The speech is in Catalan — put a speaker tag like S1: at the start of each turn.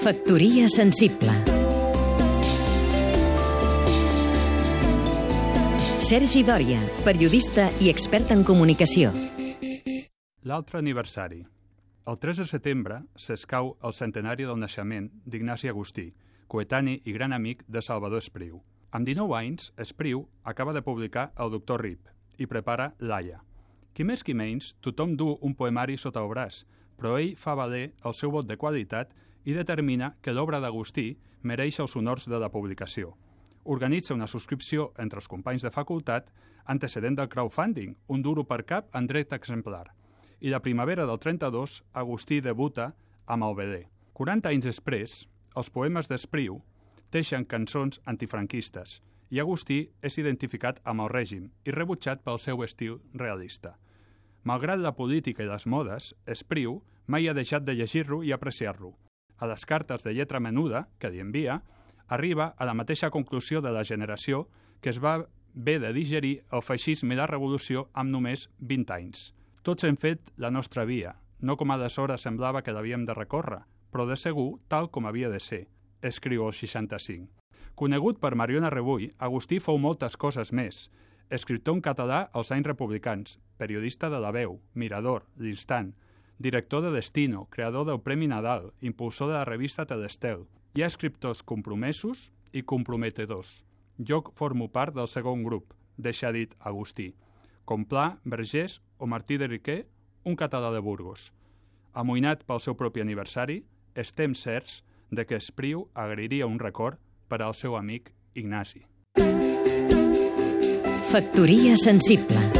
S1: Factoria sensible Sergi Dòria, periodista i expert en comunicació.
S2: L'altre aniversari. El 3 de setembre s'escau el centenari del naixement d'Ignasi Agustí, coetani i gran amic de Salvador Espriu. Amb 19 anys, Espriu acaba de publicar El doctor Rip i prepara Laia. Qui més qui menys, tothom du un poemari sota el braç, però ell fa valer el seu vot de qualitat i determina que l'obra d'Agustí mereix els honors de la publicació. Organitza una subscripció entre els companys de facultat antecedent del crowdfunding, un duro per cap en dret exemplar. I la primavera del 32, Agustí debuta amb el BD. 40 anys després, els poemes d'Espriu teixen cançons antifranquistes i Agustí és identificat amb el règim i rebutjat pel seu estil realista. Malgrat la política i les modes, Espriu mai ha deixat de llegir-lo i apreciar-lo. A les cartes de lletra menuda que li envia, arriba a la mateixa conclusió de la generació que es va bé de digerir el feixisme i la revolució amb només 20 anys. Tots hem fet la nostra via, no com aleshores semblava que l'havíem de recórrer, però de segur tal com havia de ser, escriu el 65. Conegut per Mariona Rebull, Agustí fou moltes coses més, escriptor en català als anys republicans, periodista de La Veu, Mirador, L'Instant, director de Destino, creador del Premi Nadal, impulsor de la revista Telestel. Hi ha escriptors compromesos i comprometedors. Jo formo part del segon grup, deixa dit Agustí, com Pla, Vergés o Martí de Riquer, un català de Burgos. Amoïnat pel seu propi aniversari, estem certs de que Espriu agrairia un record per al seu amic Ignasi.
S1: Factoria sensible